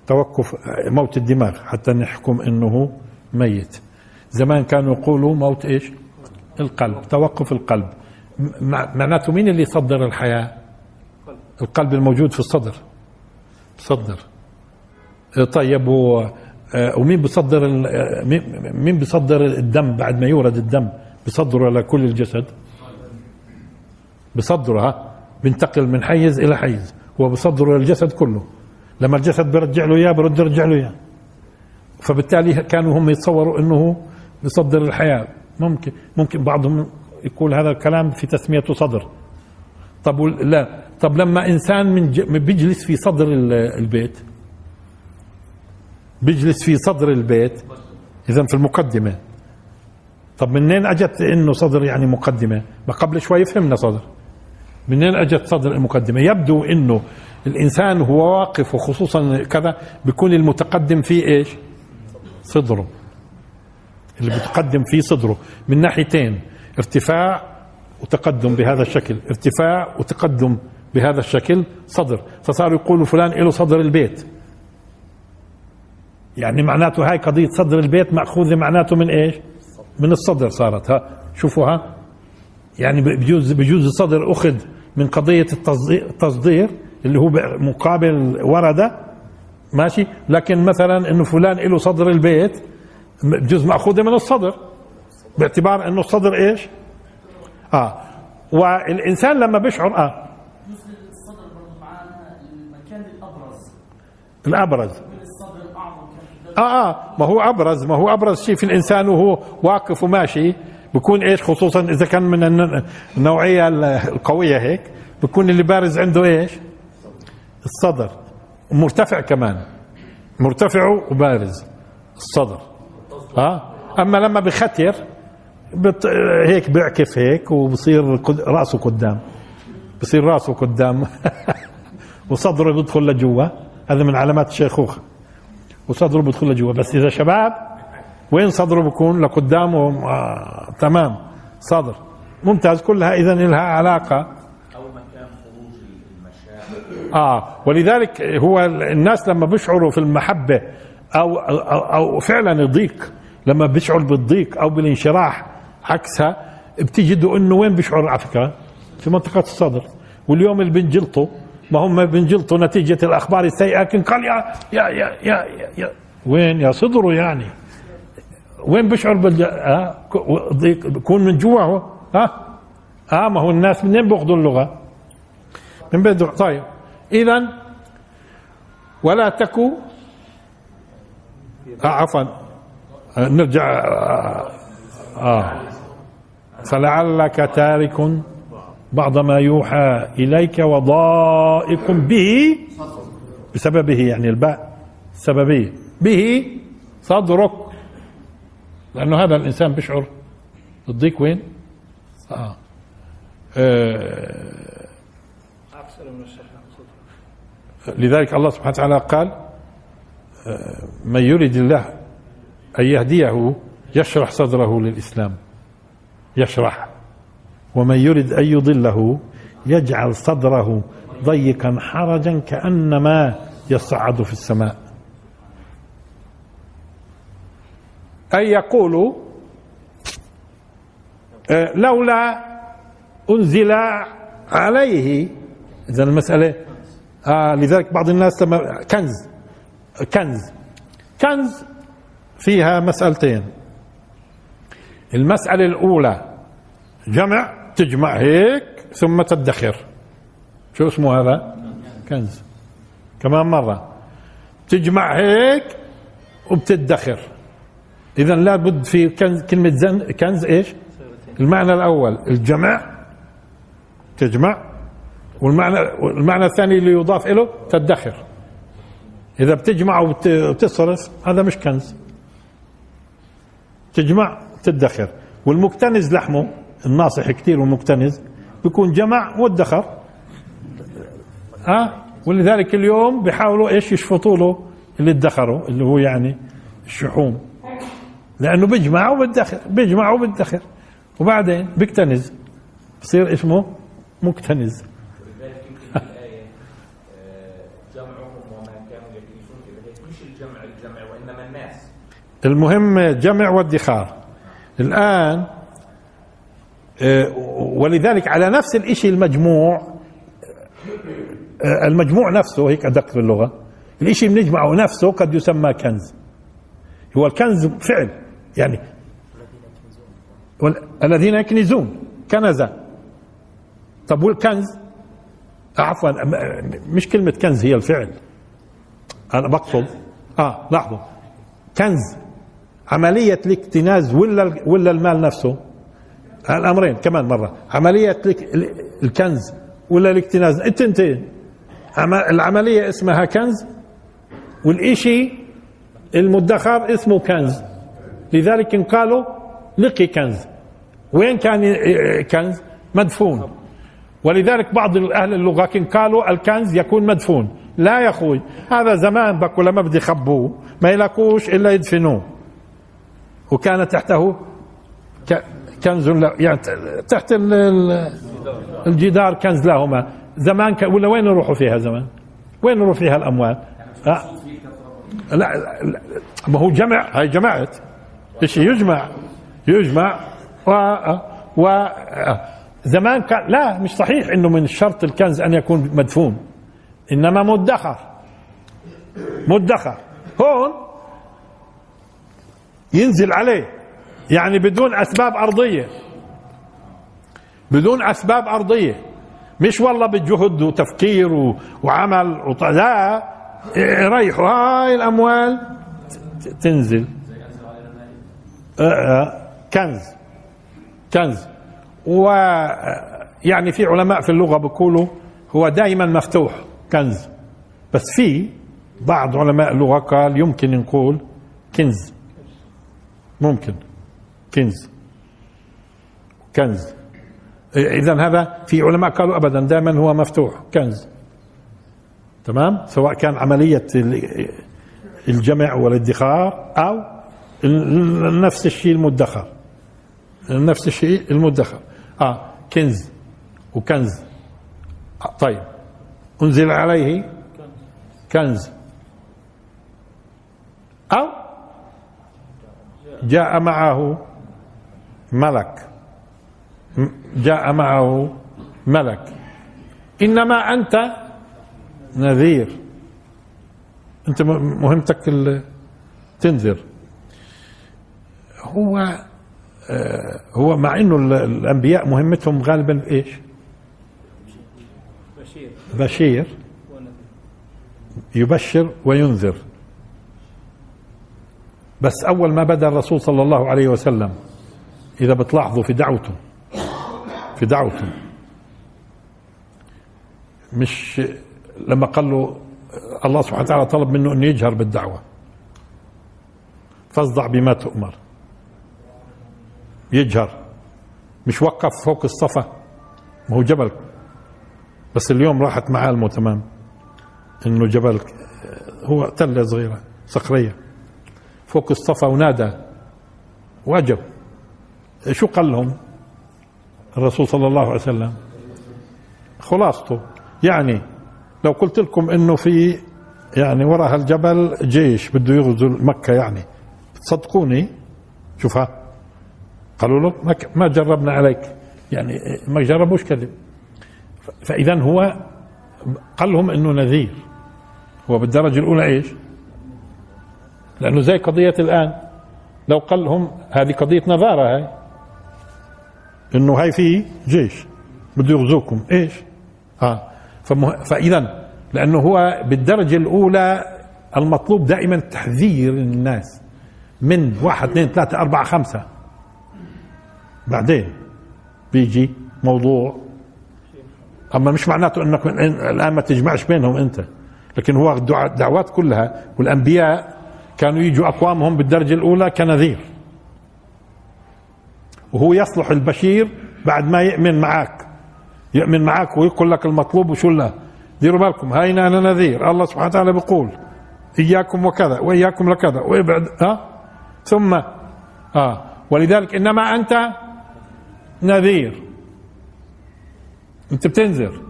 توقف موت الدماغ حتى نحكم إنه ميت. زمان كانوا يقولوا موت إيش؟ القلب توقف القلب. معناته مين اللي يصدر الحياة؟ القلب الموجود في الصدر. صدر آه، طيب و آه، ومين بيصدر آه، مين- بيصدر الدم بعد ما يورد الدم؟ بيصدره لكل الجسد. بصدره ها؟ بينتقل من حيز إلى حيز. هو بصدره للجسد كله. لما الجسد بيرجع له إياه برد يرجع له إياه. فبالتالي كانوا هم يتصوروا إنه بيصدر الحياة. ممكن ممكن بعضهم يقول هذا الكلام في تسميته صدر. طب لا. طب لما إنسان من بيجلس في صدر ال- البيت. بيجلس في صدر البيت. اذا في المقدمة. طب منين أجت إنه صدر يعني مقدمة؟ ما قبل شوي فهمنا صدر. منين أجت صدر المقدمة؟ يبدو إنه الإنسان هو واقف وخصوصا كذا بيكون المتقدم فيه إيش؟ صدره. اللي بتقدم فيه صدره. من ناحيتين ارتفاع وتقدم بهذا الشكل. ارتفاع وتقدم بهذا الشكل صدر. فصاروا يقولوا فلان له صدر البيت. يعني معناته هاي قضية صدر البيت مأخوذة معناته من إيش؟ من الصدر صارت. ها شوفوا ها يعني بجوز بجوز الصدر أخذ من قضية التصدير, اللي هو مقابل ورده. ماشي؟ لكن مثلا إنه فلان له صدر البيت بجوز مأخوذة من الصدر باعتبار إنه الصدر إيش؟ آه. والإنسان لما بيشعر آه. كان آه آه ما هو أبرز ما هو أبرز شيء في الإنسان وهو واقف وماشي. بكون إيش خصوصا إذا كان من الن- النوعية القوية هيك بكون اللي بارز عنده إيش؟ الصدر. مرتفع كمان. مرتفع وبارز. الصدر. ها أما لما بختر بت... هيك بيعكف هيك وبصير رأسه قدام. بصير رأسه قدام. *laughs* وصدره بيدخل لجوا. هذا من علامات الشيخوخه وصدره بيدخل لجوا بس إذا شباب وين صدره بيكون لقدام آه تمام. صدر. ممتاز. كلها اذا لها علاقة. آه. ولذلك هو الناس لما بيشعروا في المحبة أو أو, أو فعلا الضيق لما بيشعر بالضيق أو بالانشراح عكسها بتجدوا إنه وين بيشعر؟ على فكرة في منطقة الصدر. واليوم اللي بنجلطوا ما هم بنجلطوا نتيجة الأخبار السيئة لكن قال يا يا يا يا, يا, وين؟ يا صدره يعني. وين بيشعر بال آه ك- ضيق بكون من جوا هو؟ ها؟ آه ما هو الناس منين بيأخذوا اللغة؟ من بيت طيب. اذا ولا تكو آه عفوا. آه نرجع آه, آه. فلعلك تارك بعض ما يوحى إليك وضائق به بسببه يعني الباء سببية به صدرك. لأنه هذا الإنسان بيشعر الضيق وين؟ آه. آه. لذلك الله سبحانه وتعالى قال آه، من يريد الله أن يهديه يشرح صدره للإسلام. يشرح. ومن يريد أن يضله يجعل صدره ضيقا حرجا كأنما يصعد في السماء. أي يقول آه، لولا أنزل عليه إذا المسألة آه لذلك بعض الناس لما كنز كنز كنز فيها مسألتين. المسألة الأولى جمع تجمع هيك ثم تدخر. شو اسمه هذا؟ كنز. كمان مرة. تجمع هيك وبتدخر. إذا لابد في كنز كلمة زن كنز إيش؟ المعنى الأول الجمع. تجمع. والمعنى والمعنى الثاني اللي يضاف له تدخر. إذا بتجمع وبت- وبتصرف هذا مش كنز. تجمع تدخر. والمكتنز لحمه. الناصح كثير والمكتنز بيكون جمع وادخر. ها ولذلك اليوم بيحاولوا إيش؟ يشفطوا له اللي ادخروا اللي هو يعني الشحوم. لأنه بيجمع وبيدخر بيجمع وبيدخر. وبعدين بيكتنز. بصير اسمه مكتنز. آه، *laughs* المهم جمع وادخار. الآن آه، ولذلك على نفس الإشي المجموع آه، المجموع نفسه هيك أدق في اللغة الإشي بنجمعه نفسه قد يسمى كنز. هو الكنز فعل يعني الذين يكنزون كنز طب والكنز؟ عفوا مش كلمة كنز هي الفعل. أنا بقصد آه لاحظوا. كنز عملية الاكتناز ولا ولا المال نفسه؟ الأمرين كمان مرة. عملية الكنز ولا الاكتناز؟ التنتين. عم- العملية اسمها كنز والإشي المدخر اسمه كنز. لذلك قالوا لقي كنز. وين كان كنز؟ مدفون. ولذلك بعض أهل اللغة كان قالوا الكنز يكون مدفون. لا يا أخوي هذا زمان بكوا لما بدي يخبوه ما يلاقوش إلا يدفنوه. وكان تحته كنز يعني تحت ال- ال- الجدار كنز لهما. زمان ك... ولا وين يروحوا فيها زمان؟ وين يروح فيها الأموال؟ لا لا, ما هو جمع هاي جمعت إيش يجمع. يجمع. و و زمان كان لا مش صحيح إنه من شرط الكنز أن يكون مدفون. إنما مدخر. مدخر. هون ينزل عليه. يعني بدون أسباب أرضية. بدون أسباب أرضية. مش والله بجهد وتفكير وعمل وط- لا. يريحوا هاي الأموال ت- تنزل. آه، آه، كنز. كنز. و يعني في علماء في اللغة بيقولوا هو دائما مفتوح كنز. بس في بعض علماء اللغة قال يمكن نقول كنز. ممكن. كنز. كنز. اذا هذا في علماء قالوا ابدا دائما هو مفتوح كنز. تمام؟ سواء كان عملية ال- الجمع والادخار أو ال- نفس الشيء المدخر. نفس الشيء المدخر. آه كنز وكنز. آه طيب. أنزل عليه كنز. أو جاء معه ملك. جاء معه ملك. إنما أنت نذير. أنت مهمتك تنذر. هو آه، هو مع إنه ال- الأنبياء مهمتهم غالبا إيش؟ بشير. بشير. يبشر وينذر. بس أول ما بدأ الرسول صلى الله عليه وسلم إذا بتلاحظوا في دعوته في دعوته مش لما قال له الله سبحانه وتعالى طلب منه انه يجهر بالدعوة. فاصدع بما تؤمر. يجهر. مش وقف فوق الصفا. ما هو جبل. بس اليوم راحت معالمه تمام. إنه جبل هو تلة صغيرة صخرية. فوق الصفا ونادى. وجب شو قال لهم الرسول صلى الله عليه وسلم؟ خلاصته. يعني لو قلت لكم إنه في يعني وراء هالجبل جيش بده يغزو مكة يعني تصدقوني شوفها. قالوا له ما جربنا عليك. يعني ما جربوش كذب. فاذا هو قال لهم إنه نذير. هو بالدرجة الأولى إيش؟ لأنه زي قضية الآن. لو قال لهم هذه قضية نظارة هاي. إنه هاي في جيش. بده يغزوكم. إيش؟ آه. فمه... فاذا لأنه هو بالدرجة الأولى المطلوب دائما تحذير الناس من واحد اثنين ثلاثة أربعة خمسة. بعدين بيجي موضوع. أما مش معناته إنك من الآن ما تجمعش بينهم أنت. لكن هو الدعوات كلها والأنبياء كانوا يجوا أقوامهم بالدرجة الأولى كنذير. وهو يصلح البشير بعد ما يؤمن معك يؤمن معك ويقول لك المطلوب وشو له. ديروا بالكم هاينا أنا نذير. الله سبحانه وتعالى بيقول إياكم وكذا وإياكم لكذا وابعد ها؟ ثم آه. ولذلك إنما أنت نذير. أنت بتنذر.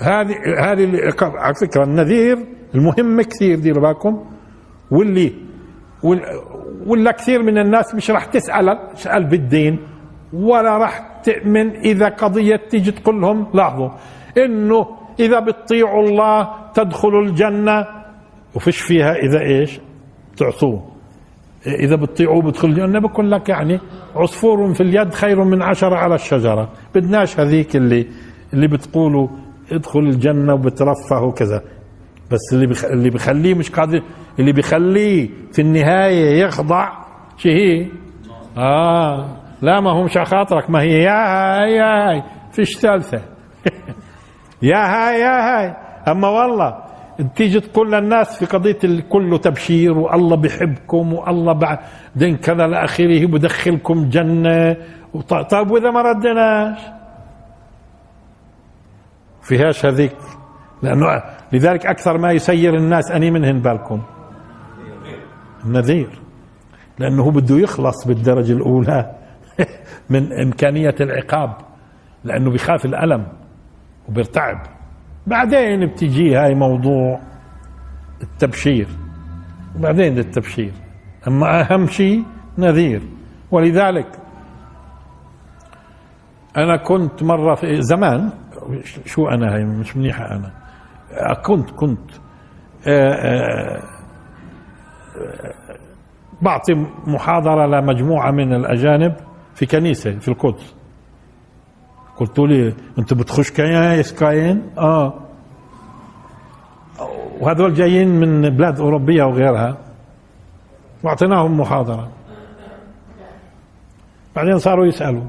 هذه هذه على فكرة النذير المهم كثير ديروا بالكم. واللي وال- ولا كثير من الناس مش راح تسأل تسأل بالدين ولا راح تؤمن إذا قضية تيجي تقول لهم لاحظوا إنه إذا بتطيعوا الله تدخلوا الجنة وفيش فيها إذا إيش؟ تعصوه. إذا بتطيعوه بدخل الجنة. بقول لك يعني عصفور في اليد خير من عشرة على الشجرة. بدناش هذيك اللي اللي بتقولوا ادخل الجنة وبترفه وكذا بس اللي بخ... اللي بخليه مش قادر اللي بخليه في النهاية يخضع شو هي؟ آه. لا ما هو مش خاطرك ما هي يا هاي يا هاي. فيش ثالثة *laughs* يا هاي يا هاي. أما والله تيجي تقول للناس في قضية كله تبشير والله بيحبكم والله بعدين كذا لآخره بدخلكم جنة. طيب وإذا ما ردناش؟ فيهاش هذيك. لأنه لذلك أكثر ما يسير الناس أني منهن بالكم. النذير. لأنه هو بده يخلص بالدرجة الأولى *laughs* من إمكانية العقاب لأنه بيخاف الألم وبيرتعب بعدين بتجي هاي موضوع التبشير. وبعدين التبشير. أما أهم شيء نذير. ولذلك أنا كنت مرة في زمان شو أنا هاي؟ مش منيحة أنا. كنت كنت آه، آه، بعطي محاضرة لمجموعة من الأجانب في كنيسة في القدس. قلت لي أنت بتخش كاين؟ آه. وهذول جايين من بلاد أوروبية وغيرها. وأعطيناهم محاضرة. بعدين صاروا يسألوا.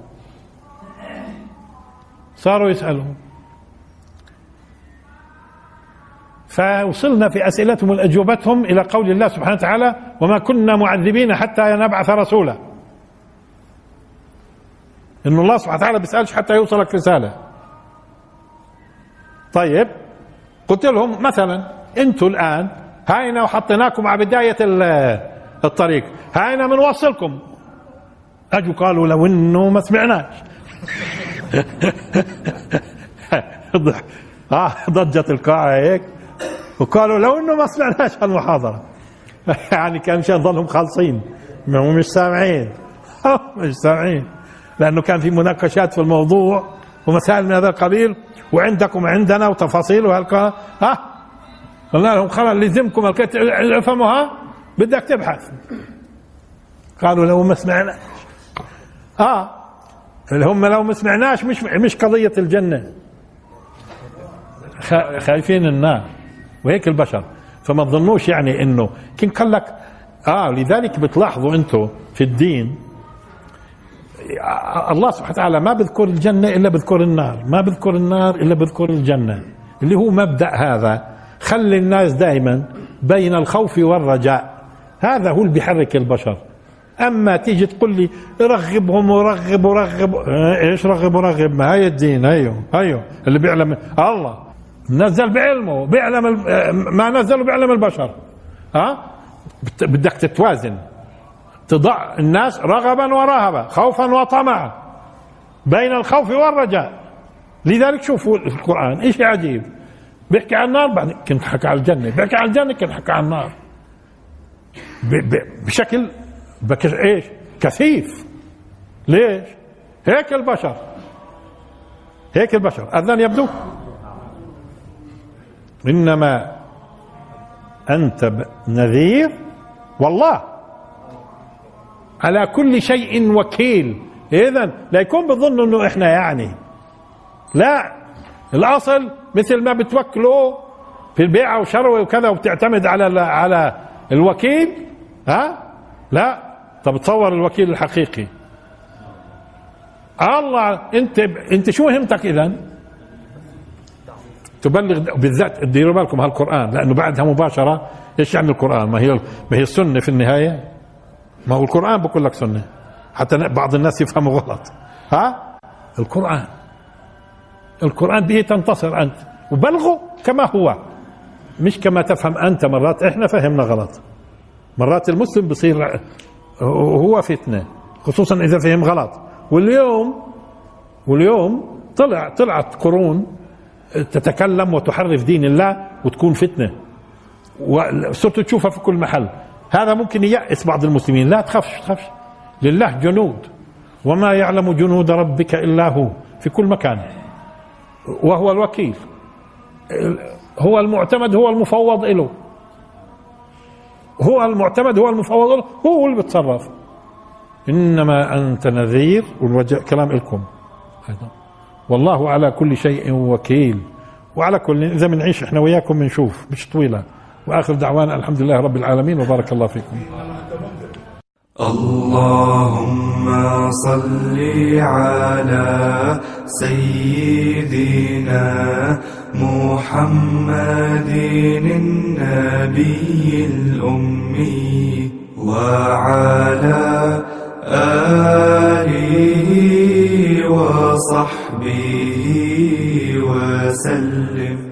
صاروا يسألوا. فوصلنا في أسئلتهم وأجوبتهم إلى قول الله سبحانه وتعالى وما كنا معذبين حتى نبعث رسولا. إن الله سبحانه وتعالى بيسألش حتى يوصلك رسالة. طيب قلت لهم مثلا أنتوا الآن هاينا وحطيناكم على بداية ال- الطريق هاينا بنوصلكم أجوا قالوا لو إنه ما سمعناش. *laughs* آه ضجت القاعة هيك. وقالوا لو إنه ما سمعناش هالمحاضرة. *laughs* يعني كان مشان ظلهم خالصين. مش سامعين. *laughs* مش سامعين. لأنه كان في مناقشات في الموضوع ومسائل من هذا القبيل وعندكم عندنا وتفاصيل وهالقا ها؟ قلنا لهم خلاص لزمكم الكت- افهموها بدك تبحث. قالوا لو ما سمعنا آه. اللي هم لو ما سمعناش مش مش قضية الجنة. خا- خايفين النار وهيك البشر. فما تظنوش يعني إنه كن قال لك آه لذلك بتلاحظوا أنتم في الدين الله سبحانه وتعالى ما بذكر الجنة إلا بذكر النار ما بذكر النار إلا بذكر الجنة. اللي هو مبدأ هذا خلي الناس دائما بين الخوف والرجاء. هذا هو اللي بيحرك البشر. أما تيجي تقول لي رغبهم ورغب ورغب إيش رغب ورغب؟ ما هي الدين أيوه أيوه اللي بيعلم الله. نزل بعلمه بيعلم ما نزله بيعلم البشر. ها؟ بدك تتوازن. تضع الناس رغبا ورهبا خوفا وطمعا. بين الخوف والرجاء. لذلك شوفوا القرآن إيش عجيب. بيحكي عن النار بعدين كنت حكى على الجنة. بيحكي عن الجنة كنت حكى عن النار بشكل بك إيش؟ كثيف. ليش؟ هيك البشر. هيك البشر. أذن يبدو؟ إنما أنت نذير والله. على كل شيء وكيل. اذا لا يكون بظن إنه إحنا يعني. لا. الأصل مثل ما بتوكلوا في البيع وشروة وكذا وبتعتمد على على الوكيل. ها؟ لا. طب تصور الوكيل الحقيقي. الله أنت أنت شو مهمتك اذا تبلغ بالذات ديروا بالكم هالقرآن لأنه بعدها مباشرة إيش يعني القرآن؟ ما هي ما هي السنة في النهاية؟ ما هو القرآن بقول لك سنة. حتى بعض الناس يفهموا غلط. ها؟ القرآن. القرآن به تنتصر أنت. وبلغه كما هو. مش كما تفهم أنت مرات. إحنا فهمنا غلط. مرات المسلم بصير هو فتنة خصوصا إذا فهم غلط. واليوم واليوم طلع طلعت قرون تتكلم وتحرف دين الله وتكون فتنة. وصرت تشوفها في كل محل. هذا ممكن ييأس بعض المسلمين. لا تخافش تخافش. لله جنود. وما يعلم جنود ربك إلا هو. في كل مكان. وهو الوكيل. هو المعتمد هو المفوض له هو المعتمد هو المفوض له هو اللي بيتصرف. إنما أنت نذير. والوجه كلام لكم والله على كل شيء وكيل. وعلى كل إذا بنعيش إحنا وياكم بنشوف مش طويلة. وآخر دعوانا الحمد لله رب العالمين وبارك الله فيكم. اللهم صل على سيدنا محمد النبي الأمي وعلى آله وصحبه وسلم.